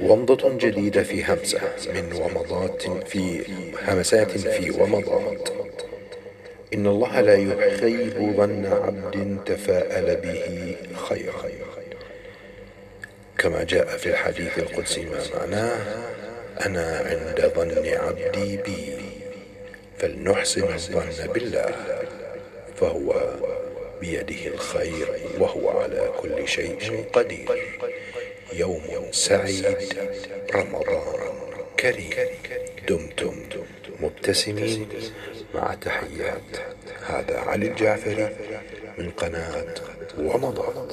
ومضة جديدة في همسة من ومضات في همسات في ومضات. إن الله لا يخيب ظن عبد تفاءل به خيرا. كما جاء في الحديث القدسي ما معناه؟ أنا عند ظن عبدي بي فلنحسن الظن بالله فهو بيده الخير وهو على كل شيء قدير. يوم سعيد رمضان. كريم. دمتم مبتسمين. مع تحيات. هذا علي الجعفري من قناة ومضات